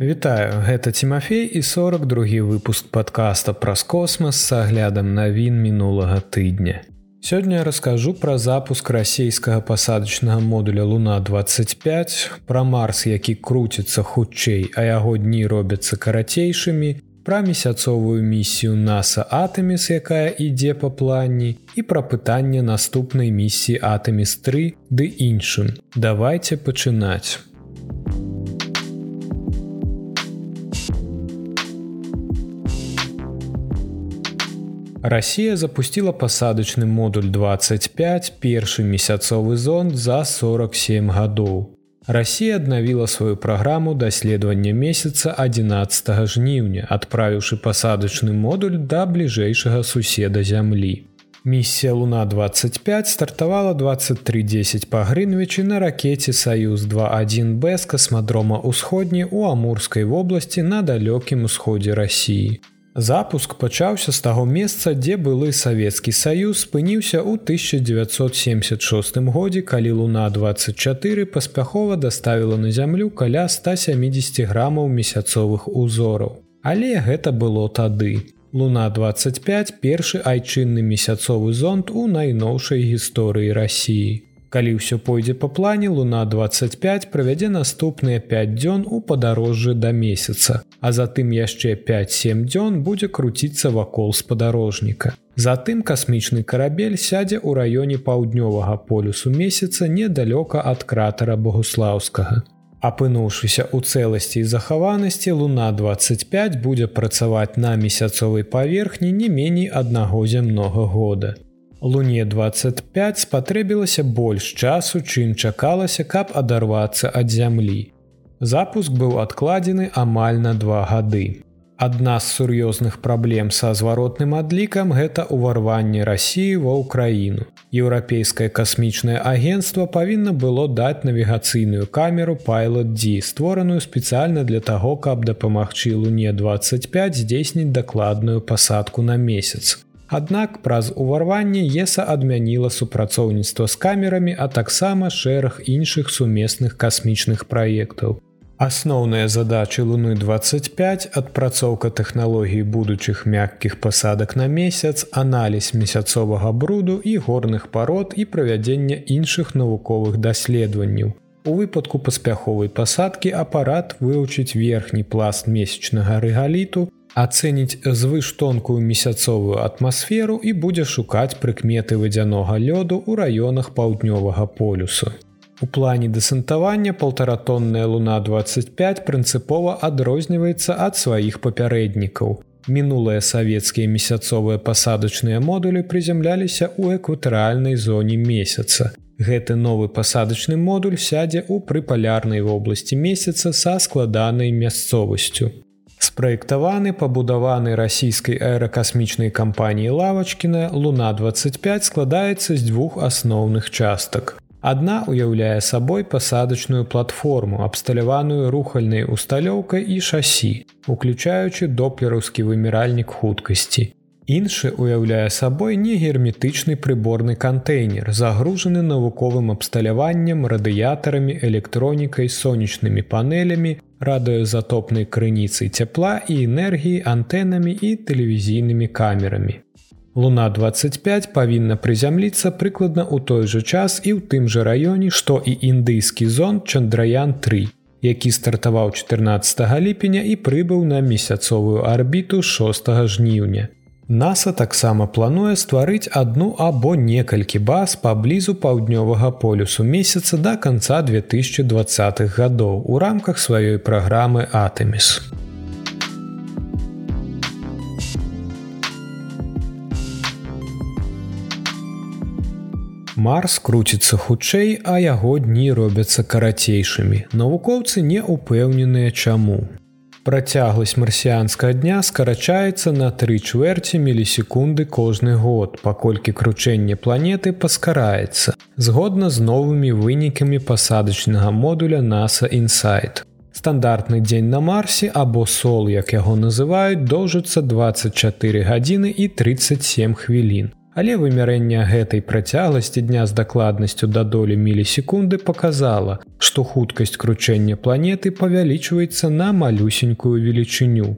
Вітаю, гэта Тимофей і 42 выпуск подкаста праз космас с аглядам навін мінулага тыдня. Сёння раскажу пра запуск расійскага пасадачнага модуля Луна 25, пра Марс, які круціцца хутчэй, а яго дні робяцца карацейшымі, пра месяцовую місію NASAа Атэміс, якая ідзе па плані і пра пытанне наступнай місіі Атэміс 3 ды іншым. Давайте пачынаць. Расія запустила пасадачны модуль 25 першы месяцовы зонд за 47 гадоў. Расія аднавіла сваю праграму даследавання месяца 11 жніўня, адправіўшы пасадачны модуль да бліжэйшага суседа зямлі. Місія Луна 25 стартавала 2310 па Грынвічы на ракете Саюз 21 Б з касмадрома ўсходні ў Амурскай вобласці на далёкім усходзе рассіі. Запуск пачаўся з таго месца, дзе былы савецкі саюз спыніўся ў 1976 годзе, калі луна 24 паспяхова даставіла на зямлю каля 170 грамаў месяцовых узораў. Але гэта было тады. Луна 25 першы айчынны месяцовы зонд у найноўшай гісторыі рассіі. Калі ўсё пойдзе па плане луна 25 правядзе наступныя 5 дзён у падарожжы да месяца, а затым яшчэ 5-7 дзён будзе круціцца вакол спадарожніка. Затым касмічны карабель сядзе ў раёне паўднёвага полюсу месяца недалёка ад кратара Богуслаўскага. Апынуўшыся ў цэласці і захаванасці луна 25 будзе працаваць на месяцовай паверхні не меней аднаго зямнога года. Луне 25 спатрэбілася больш часу, чым чакалася, каб адарвацца ад зямлі. Запуск быў адкладзены амаль на два гады. Адна з сур'ёзных праблем са зваротным адлікам гэта ўварванне рассіі ва ўкраіну. Еўрапейскае касмічнае агенцтва павінна было даць навігацыйную камеру Pilot D, створаную спецыяльна для таго, каб дапамагчы Луне 25 здзейсніць дакладную пасадку на месяц. Аднак праз уварванне ЕСа адмяніла супрацоўніцтва з камерамі, а таксама шэраг іншых сумесных касмічных праектаў. Асноўныя задачы луны 25 адпрацоўка тэхналогій будучых мяккіх пасадак на месяц, аналіз месяцовага бруду і горных парод і правядзення іншых навуковых даследаванняў. У выпадку паспяховай пасадкі апарат вывучыць верхні пласт месячнага рэгаліту, ацэніць звыш тонкую месяцовую атмасферу і будзе шукаць прыкметы вадзянога лёду ў раёнах паўднёвага полюсу. У плане дэсантавання полтаратонная луна 25 прынцыпова адрозніваецца ад сваіх папярэднікаў. Мінулыя савецкія месяцовыя пасадачныя модулі прызямляліся ў экватарыальнай зоне месяца. Гэты новы пасадачны модуль сядзе ў прыпалярнай вобласці месяца са складанай мясцовасцю. Спраектаваны пабудаваны расійскай аэракасмічнай кампаніі лавачкіна Луна 25 складаецца з дзвюх асноўных частак. Адна ўяўляе сабой пасадачную платформу, абсталяваную рухальнай усталёўкай і шасі, уключаючы доплераўскі выміральнік хуткасці. Іншы ўяўляе сабой негерметычны прыборны кантэйнер, загружаны навуковым абсталяваннем, радыятарамі, электронікай, сонечнымі панелямі, радыёзатопнай крыніцай цяпла і энергіі антэнамі і тэлевізійнымі камерамі. Луна 25 павінна прызямліцца прыкладна ў той жа час і ў тым жа раёне, што і індыйскі зон Чандраян 3, які стартаваў 14 ліпеня і прыбыў на месяцовую арбіту 6 жніўня. NASA таксама плануе стварыць адну або некалькі баз паблізу паўднёвага полюсу месяца да канца 2020х гадоў у рамках сваёй праграмы Атэміс. Марс круціцца хутчэй, а яго дні робяцца карацейшымі. Навукоўцы не ўпэўненыя чаму. Працягласць марсіянскага дня скарачаецца на тры чвэрці мілісекунды кожны год, паколькі кручэнне планеты паскараецца, згодна з новымі вынікамі пасадачнага модуля NASA Insight. Стандартны дзень на марсе або сол, як яго называюць, доўжыцца 24 гадзіны і 37 хвілін. Але вымярэнне гэтай працягласці дня з дакладнасцю да долі мілісекунды показала, што хуткасць кручэння планеты павялічваецца на малюсенькую велічыню.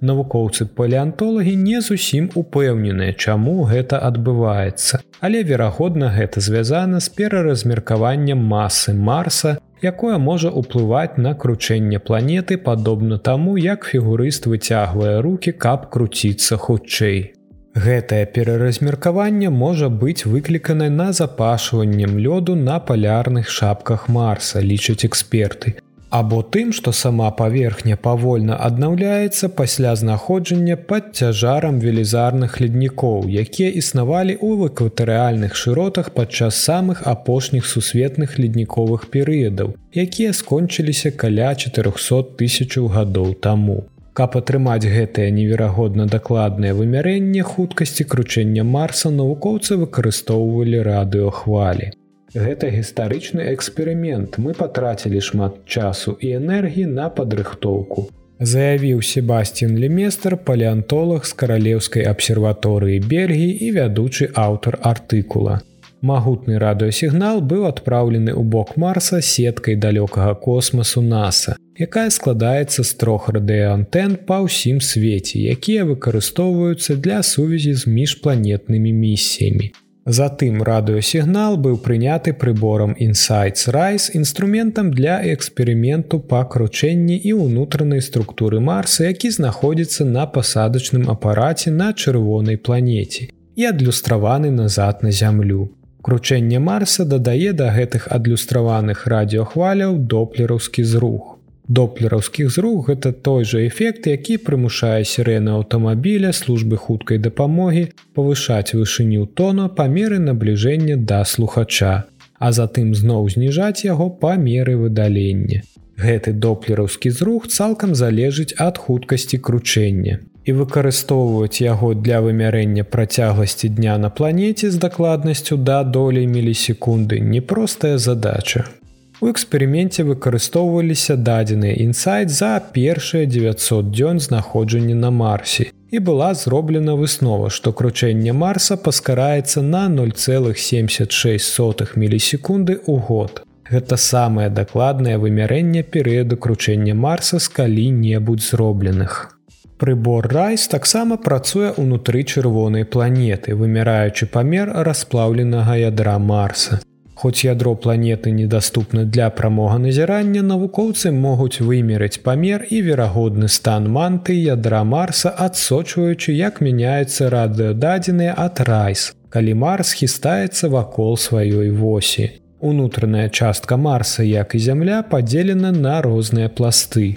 Навукоўцы палеантолагі не зусім упэўненыя, чаму гэта адбываецца. Але верагодна, гэта звязана з пераразмеркаваннем масы Марса, якое можа ўплываць на кручэнне планеты падобна таму, як фігурыст выцягвае руки, каб круціцца хутчэй. Гэтае пераразмеркаванне можа быць выкліканай на запашваннем лёду на палярных шапках Марса, лічаць эксперты або тым, што сама паверхня павольна аднаўляецца пасля знаходжання пад цяжарам велізарных леднікоў, якія існавалі ў экватарыальных шыротах падчас самых апошніх сусветных ледніковых перыядаў, якія скончыліся каля 400 тысячаў гадоў таму. Каб атрымаць гэтае неверагодна дакладнае вымярэнне хуткасці кручэння марса навукоўцы выкарыстоўвалі радыёхвалі. Гэта гістарычны эксперымент. Мы патрацілі шмат часу і энергіі на падрыхтоўку. Заявіў Себастьін Леместр, палеантолог з каралеўскай абсерваторыі Бельгіі і вядучы аўтар артыкула. Магутны радыёсігнал быў адпраўлены ў бок Марса сеткай далёкага космасу NASAа, якая складаецца з трох радыаантэн па ўсім свеце, якія выкарыстоўваюцца для сувязі з міжпланетнымі місіямі. Затым радыёсігнал быў прыняты прыборам Insights Rise інструментам для эксперыменту па кручэнні і ўнутранай структуры Марса, які знаходзіцца на пасадачным апараце на чырвонай планеце і адлюстраваны назад на зямлю. Кручэнне Марса дадае да гэтых адлюстраваных радыёхваляў доплераўскі зрух. Доплераўскіх зрух гэта той жа эфект, які прымушае сірэны аўтамабіля службы хуткай дапамогі павышаць вышыню тона па меры набліжэння да слухача, а затым зноў зніжаць яго па меры выдалення. Гэты доплераўскі зрух цалкам залежыць ад хуткасці кручэння. І выкарыстоўваць яго для вымярэння працягласці дня на планеце з дакладнасцю да долей мілісекунды непростая задача. У эксперыменце выкарыстоўваліся дадзеныя інсайт за першыя 900 дзён знаходжання на марсе. І была зроблена выснова, што кручэнне марса паскараецца на 0,76 мілісекунды ў год. Гэта самае дакладнае вымярэнне перыяду кручэння марса з калі-небудзь зробленых. Прыбор райс таксама працуе ўнутры чырвонай планеты, вымяраючы памер расплаўленага ядра марса. Хоць ядро планеты недаступны для прамога назірання, навукоўцы могуць вымерыць памер і верагодны стан манты ядра Марса, адсочваючы, як мяняецца радыёдадзеныя ад райс, калі Марс хістаецца вакол сваёй восі. Унутраная частка Марса, як і зямля, падзелена на розныя пласты.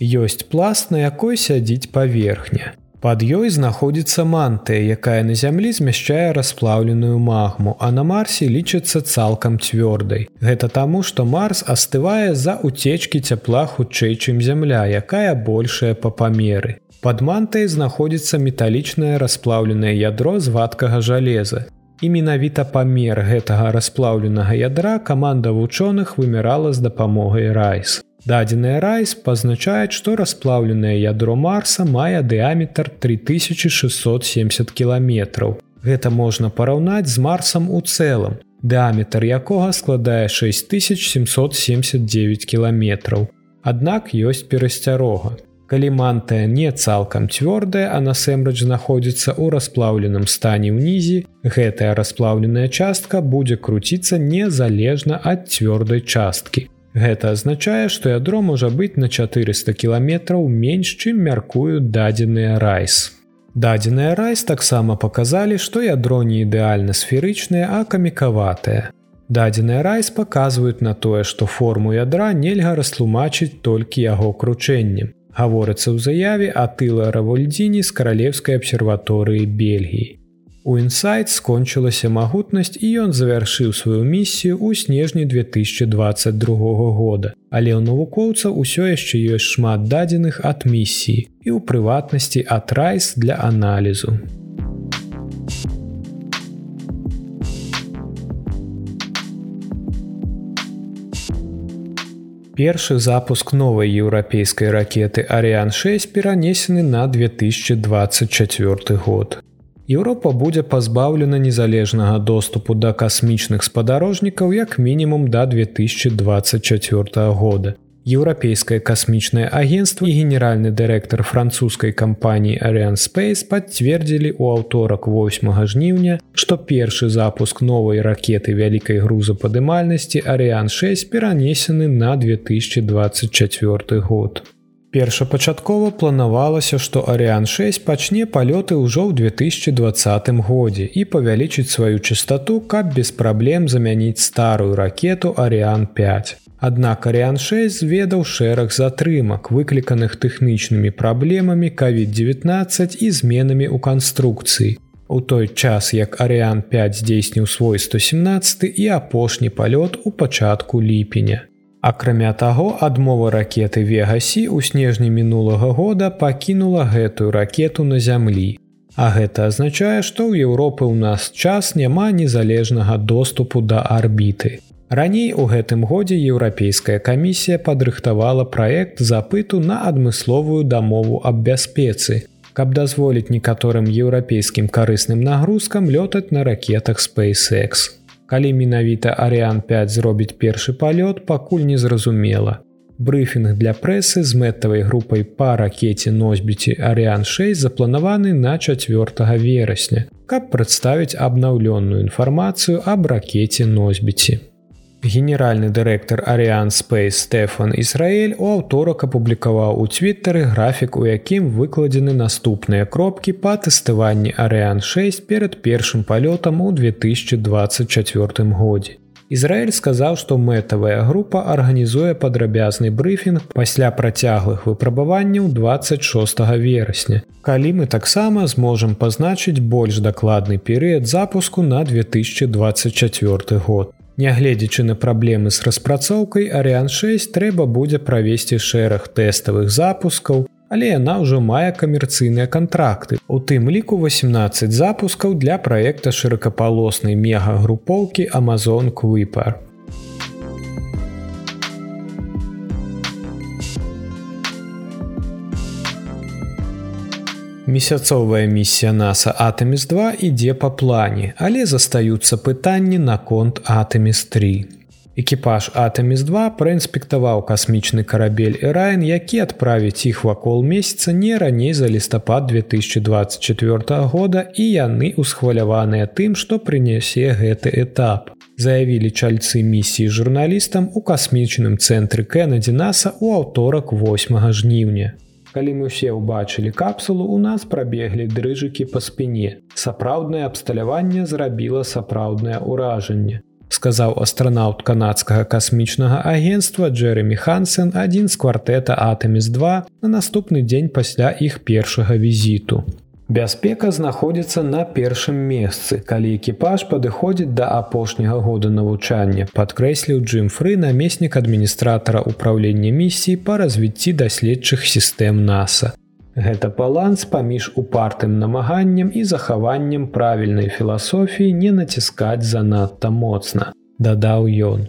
Ёсць пласт, на якой сядзіць паверхня. Пад ёй знаходзіцца мантыя, якая на зямлі змяшчае расплаўленую магму, а на марсе лічыцца цалкам цвёрдай. Гэта таму, што Марс астывае з-за уцечкі цяпла хутчэй, чым зямля, якая большая па памеры. Пад мантай знаходзіцца металічнае расплаўленае ядро з вадкага жалеза. І менавіта памер гэтага расплаўленага ядра каманда вучоных вымірала з дапамогай райс. Дадзеная райс пазначаюць, што расплаўленае ядро Марса мае дыаметр 3670 кіламетраў. Гэта можна параўнаць з марсам у цэлым, дыаметр якога складае 6779 кіламетраў. Аднак ёсць перасцярога. Калі мантая не цалкам цвёрдая, а насэмрэч знаходзіцца ў расплаўленым стане ўнізе, гэтая расплаўленая частка будзе круціцца незалежна ад цвёрдай часткі. Гэта азначае, што ядро можа быць на 400 кіламетраў менш, чым мяркуюць дадзеныя райс. Дадзеныя райс таксама паказалі, што ядро не ідэальна сферычнае, а камікаватае. Дадзеныя райс паказваюць на тое, што форму ядра нельга растлумачыць толькі яго кручэннем. Гаворыцца ў заяве атыла равольдзіні з каралеўскай абсерваторыі Бельгіі. У інсайт скончылася магутнасць і ён завяршыў сваю місію ў снежні 2022 года. Але ў навукоўца ўсё яшчэ ёсць шмат дадзеных ад місіі і ў прыватнасці ад райс для аналізу. Першы запуск новай еўрапейскай ракеты Арыан 6 перанесены на 2024 год. Еўропа будзе пазбаўлена незалежнага доступу да касмічных спадарожнікаў як мінімум да 2024 года. Еўрапейскае касмічнае агенцтва і генеральны дырэктар французскай кампаніі Arian Space пацвердзілі ў аўторак 8 жніўня, што першы запуск новай ракеты вялікай грузападымальнасці Ariан 6 перанесены на 2024 год. Першапачаткова планавалася, што Арыан 6 пачне палёты ўжо ў 2020 годзе і павялічыць сваю частоту, каб без праблем замяніць старую ракету Арыан 5. Аднак Арыан 6 зведаў шэраг затрымак, выкліканых тэхнічнымі праблемамі COVID-19 і зменамі ў канструкцыі. У той час, як Арыан 5 здзейсніў свой 117 і апошні палёт у пачатку ліпеня. Акрамя таго, адмова ракеты Вегасі ў снежні мінулага года пакінула гэтую ракету на зямлі. А гэта азначае, што ў Еўропы ў нас час няма незалежнага доступу да арбіты. Раней у гэтым годзе еўрапейская камісія падрыхтавала праект запыту на адмысловую дамову аб бяспецы, каб дазволіць некаторым еўрапейскім карысным нагрузкам лётаць на ракетах SpaceX. Калі менавіта Арыан 5 зробіць першы палёт, пакуль незразумела. Брыфінг для прэсы з мэтавай групай па ракете носьбіці Арыан 6 запланаваны на 4 верасня, каб прадставіць абнаўлённую інфармацыю аб ракете носьбіці. Генеральны дырэктар Ariан Space Стэфан Ізраэль у аўторак апублікаваў у твиттары графік, у якім выкладзены наступныя кропкі па тэставанні Ariан 6 перад першым палётам у 2024 годзе. Ізраэль сказаў, што мэтавая група арганізуе падрабязны брыфінг пасля працяглых выпрабаванняў 26 верасня. Калі мы таксама зможам пазначыць больш дакладны перыяд запуску на 2024 год. Нягледзячы на праблемы з распрацоўкай Арыан 6 трэба будзе правесці шэраг тэставых запускаў, але яна ўжо мае камерцыйныя кантракты. У тым ліку 18 запускаў для праекта шыракапалоснай мегагрупоўкі Amazon Quipar. Месяцовая місія NASAа Атоміс 2 ідзе па плане, але застаюцца пытанні наконт Атоміс 3. Экіпаж Атоміс 2 праінспектаваў касмічны карабель Эрайн, які адправіць іх вакол месяца не раней за лістапад 2024 года і яны ўсхваляваныя тым, што прынясе гэты этап. Заявілі чальцы місіі журналістам у касмічным цэнтры Кеннеді NASAа ў аўторак 8 жніўня. Калі мы ўсе ўбачылі капсулу, у нас прабеглі дрыжыкі па спіне. Сапраўднае абсталяванне зрабіла сапраўднае ўражанне. Сказаў астранаўт канадскага касмічнага агенства Джерремі Хансен адзін з квартэта Атоміс2 на наступны дзень пасля іх першага візіту. Бяспека знаходзіцца на першым месцы, калі экіпаж падыходзіць да апошняга года навучання, падкрэсліў Джим Фры намеснік адміністратара ўправлення місіі па развіцці даследчых сістэм NASAа. Гэта баланс паміж упартым намаганнем і захаваннем правільнай філасофіі не націскаць занадта моцна, дадаў ён.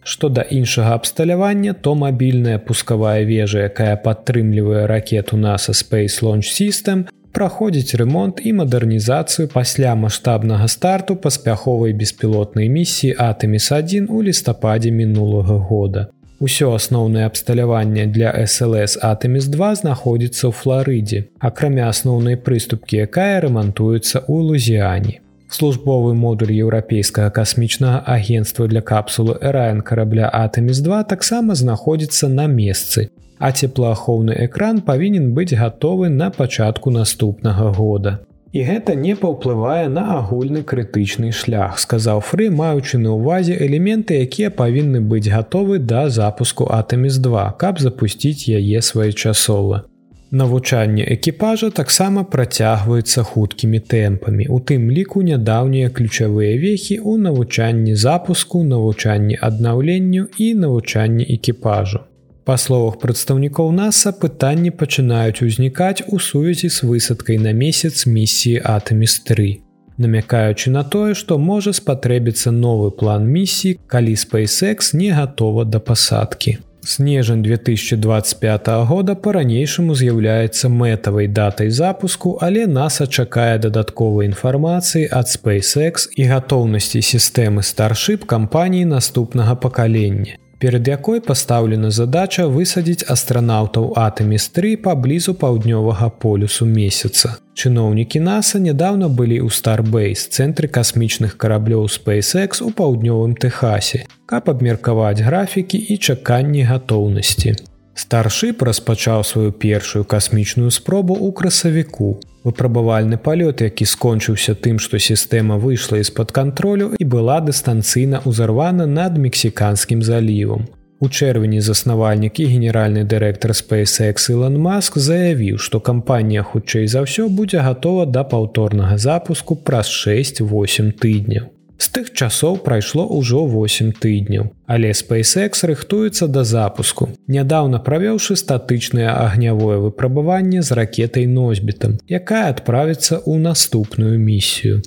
Што да іншага абсталявання, то мабільная пускавая вежа, якая падтрымлівае ракету NASA Space Launch System, праходзіць ремонт і мадэрнізацыю пасля маштабнага старту паспяховай беспілотнай місіі Атоміс1 у лістападзе мінулага года. Усё асноўнае абсталяванне для SLС Атоміс2 знаходзіцца ў Флорыдзе, акрамя асноўнай прыступкі, якая рамантуецца ў Лузіяне. Службовы модуль еўрапейскага касмічнага агенства для капсулы Эрайн карабля Атоміс2 таксама знаходзіцца на месцы, а цеплаахоўны экран павінен быць гатовы на пачатку наступнага года. І гэта не паўплывае на агульны крытычны шлях, сказаў Фры, маючы на ўвазе элементы, якія павінны быць гатовы да запуску Атоміс2, каб запусціць яе своечасова. Навучанне экіпажа таксама працягваецца хуткімі тэмпамі. У тым ліку нядаўнія ключавыя вехі ў навучанні запуску, навучанні аднаўленню і навучанні экіпажу. Па словах прадстаўнікоў NASAа пытанні пачынаюць узнікаць у сувязі з высадкай на месяц місіі Атоміс3, намякаючы на тое, што можа спатрэбіцца новы план місіі, калі SpaceX не гатова да пасадкі. Снежань 2025 года па-ранейшаму з'яўляецца мэтавай датай запуску, але NASA чакае дадатковай інфармацыі ад SpaceX і гатоўнасці сістэмы Starship кампаніі наступнага пакалення перад якой пастаўлена задача высадзіць астранаўтаў атаміс3 паблізу паўднёвага полюсу месяца. Чыноўнікі NASA нядаўна былі ў Старбейс цэнтры касмічных караблёў SpaceX у паўднёвым Техасе, каб абмеркаваць графікі і чаканні гатоўнасці. Старшып распачаў сваю першую касмічную спробу ў красавіку. Выпрабавальны палёт, які скончыўся тым, што сістэма выйшла з-пад кантролю і была дыстанцыйна ўзарвана над мексіканскім залівам. У чэрвені заснавальнік і генеральны дырэктар SpaceX Илон Маск заявіў, што кампанія хутчэй за ўсё будзе гатова да паўторнага запуску праз 6-8 тыдняў. З тых часоў прайшло ўжо 8 тыдняў. Але SpaceX рыхтуецца да запуску. Нядаўна правёўшы статычнае агнявое выпрабаванне з ракетай носьбітам, якая адправіцца ў наступную місію.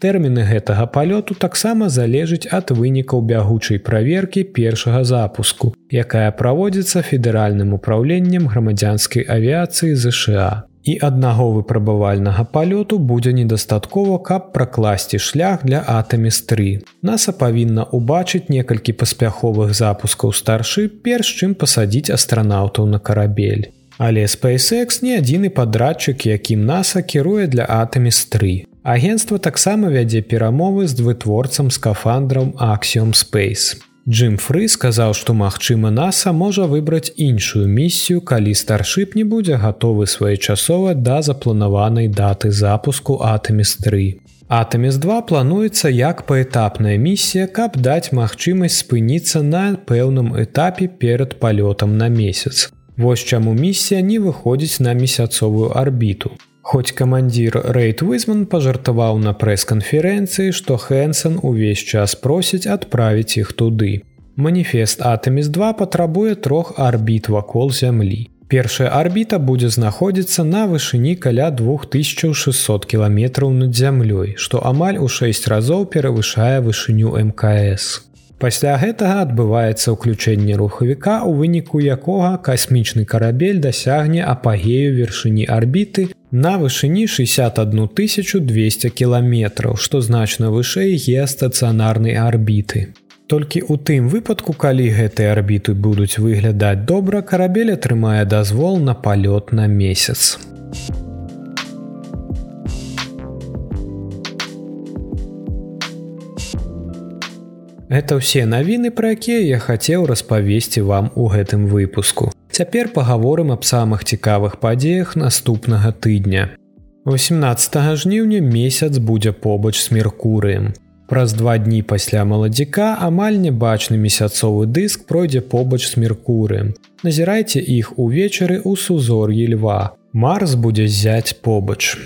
Тэрміны гэтага палёту таксама залежыць ад вынікаў бягучай праверкі першага запуску, якая праводзіцца федэральным упраўленнем грамадзянскай авіяцыі ЗША і аднаго выпрабавальнага палёту будзе недастаткова, каб пракласці шлях для атаміс3. NASAа павінна ўбачыць некалькі паспяховых запускаў старшы, перш чым пасадзіць астранаўтаў на карабель. Але SpaceX не адзіны падрадчык, якім NASAа кіруе для атаміс3. Агенцтва таксама вядзе перамовы з вытворцам скафандрам Axiom Space. Джим Фры сказаў, што магчыма NASAа можа выбраць іншую місію, калі старшып не будзе гатовы своечасова да запланаванай даты запуску Атэміс3. Атэміс2 плануецца як паэтапная місія, каб даць магчымасць спыніцца на пэўным этапе перад палётам на месяц. Вось чаму місія не выходзіць на месяцовую арбіту. Хоць камандзір Рэйт Вызман пажартаваў на прэс-канферэнцыі, што Хэнсон увесь час просіць адправіць іх туды. Маніфест Атэміс2 патрабуе трох арбіт вакол зямлі. Першая арбіта будзе знаходзіцца на вышыні каля 2600 кіламетраў над зямлёй, што амаль у 6 разоў перавышае вышыню МКС. Пасля гэтага адбываецца ўключэнне рухавіка, у выніку якога касмічны карабель дасягне апагею вершыні арбіты на вышыні 61 200 кіламетраў, што значна вышэй геастацыянарнай арбіты. Толькі ў тым выпадку, калі гэтыя арбіты будуць выглядаць добра, карабель атрымае дазвол на палёт на месяц. Гэта ўсе навіны, пра якія я хацеў распавесці вам у гэтым выпуску. Цяпер пагаворым аб самых цікавых падзеях наступнага тыдня. 18 жніўня месяц будзе побач з меркурыем. Праз два дні пасля маладзіка амаль небачны месяцовы дыск пройдзе побач з меркурыем. Назірайце іх увечары ў сузор'і льва. Марс будзе зяць побач.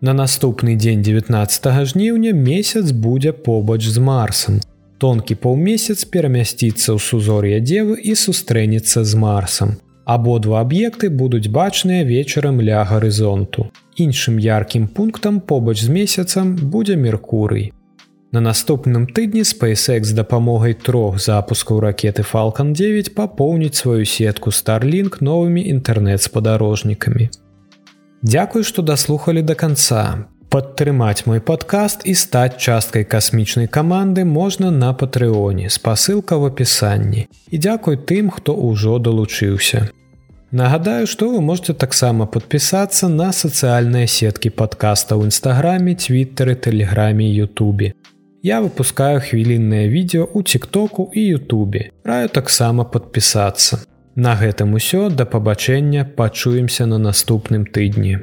На наступны дзень 19 жніўня месяц будзе побач з марсам тонкі паўмесяц перамясціцца ў сузор'я дзевы і сустрэнецца з марсам. Абодва аб'екты будуць бачныя вечарам ля гарызонту. Іншым яркім пунктам побач з месяцам будзе меркурый. На наступным тыдні SpaceX з дапамогай трох запускаў ракеты Falалcon 9 папоўніць сваю сетку Starlink новымі інтэрнэт-спадарожнікамі. Дзякуй, што даслухалі да канца падтрымаць мой падкаст і стаць часткай касмічнай каманды можна на патрыоне спасылка в апісанні. І дзякуй тым хто ўжо далучыўся. Нагадаю што вы можете таксама подпісацца на сацыяльныя сеткі падкаста ў нстаграме твиттеры тэлеграме Ютубе. Я выпускаю хвіліннае відео у тиктоку і Ютубе. Раю таксама подпісацца на гэтым усё. Да пабачэння. Пачуемся на наступным тыдні